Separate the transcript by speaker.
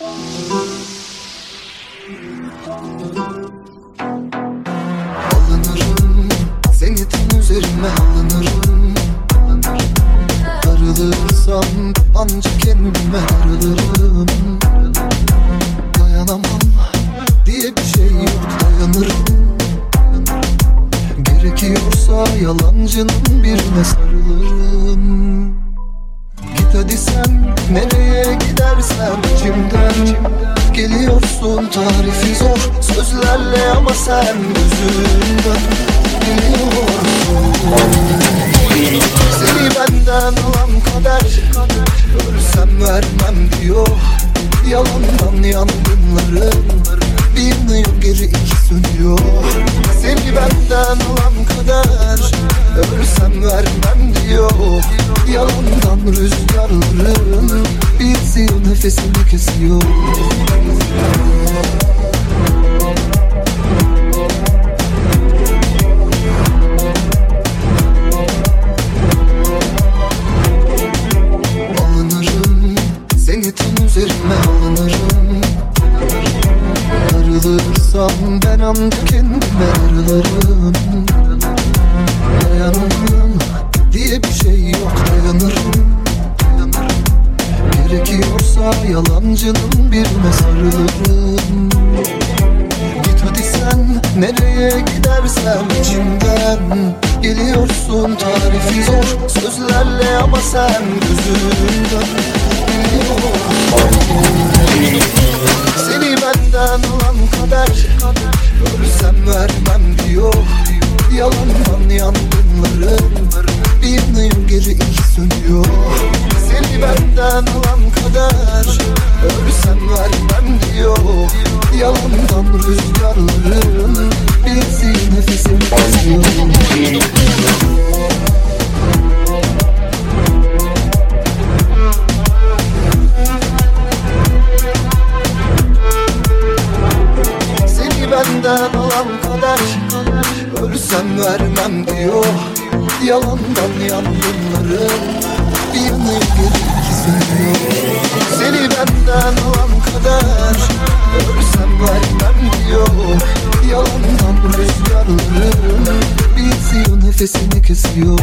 Speaker 1: Alınırım Seni tam üzerime alınırım. Darılırsam ancak kendime darılırım Dayanamam diye bir şey yok dayanırım. Gerekiyorsa yalancının birine sarılırım. Git hadi sen nereye gidersen Geliyorsun tarifi zor. Sözlerle ama sen gözümden Biliyorsun Seni benden alan kader Ölsem vermem diyor. Yalandan yangınların Bir yanıyor geri iki sönüyor Seni benden alan kader Ölsem vermem diyor. Yalandan rüzgarların Nefesini kesiyor. Seni tam üzerime alınırım. Ben ancak kendime darılırım Gerekiyorsa yalancının birine sarılırım. Git hadi sen nereye gidersen içimden. Geliyorsun tarifi zor sözlerle ama sen gözümden. Biliyorsun Yalandan rüzgarların nefesimi kesiyor Seni benden alan kader Ölsem vermem diyor. Yalandan yangınların Bir iki sönüyor Seni benden alan kader Ağlıyorum Bir izliyor nefesini kesiyor.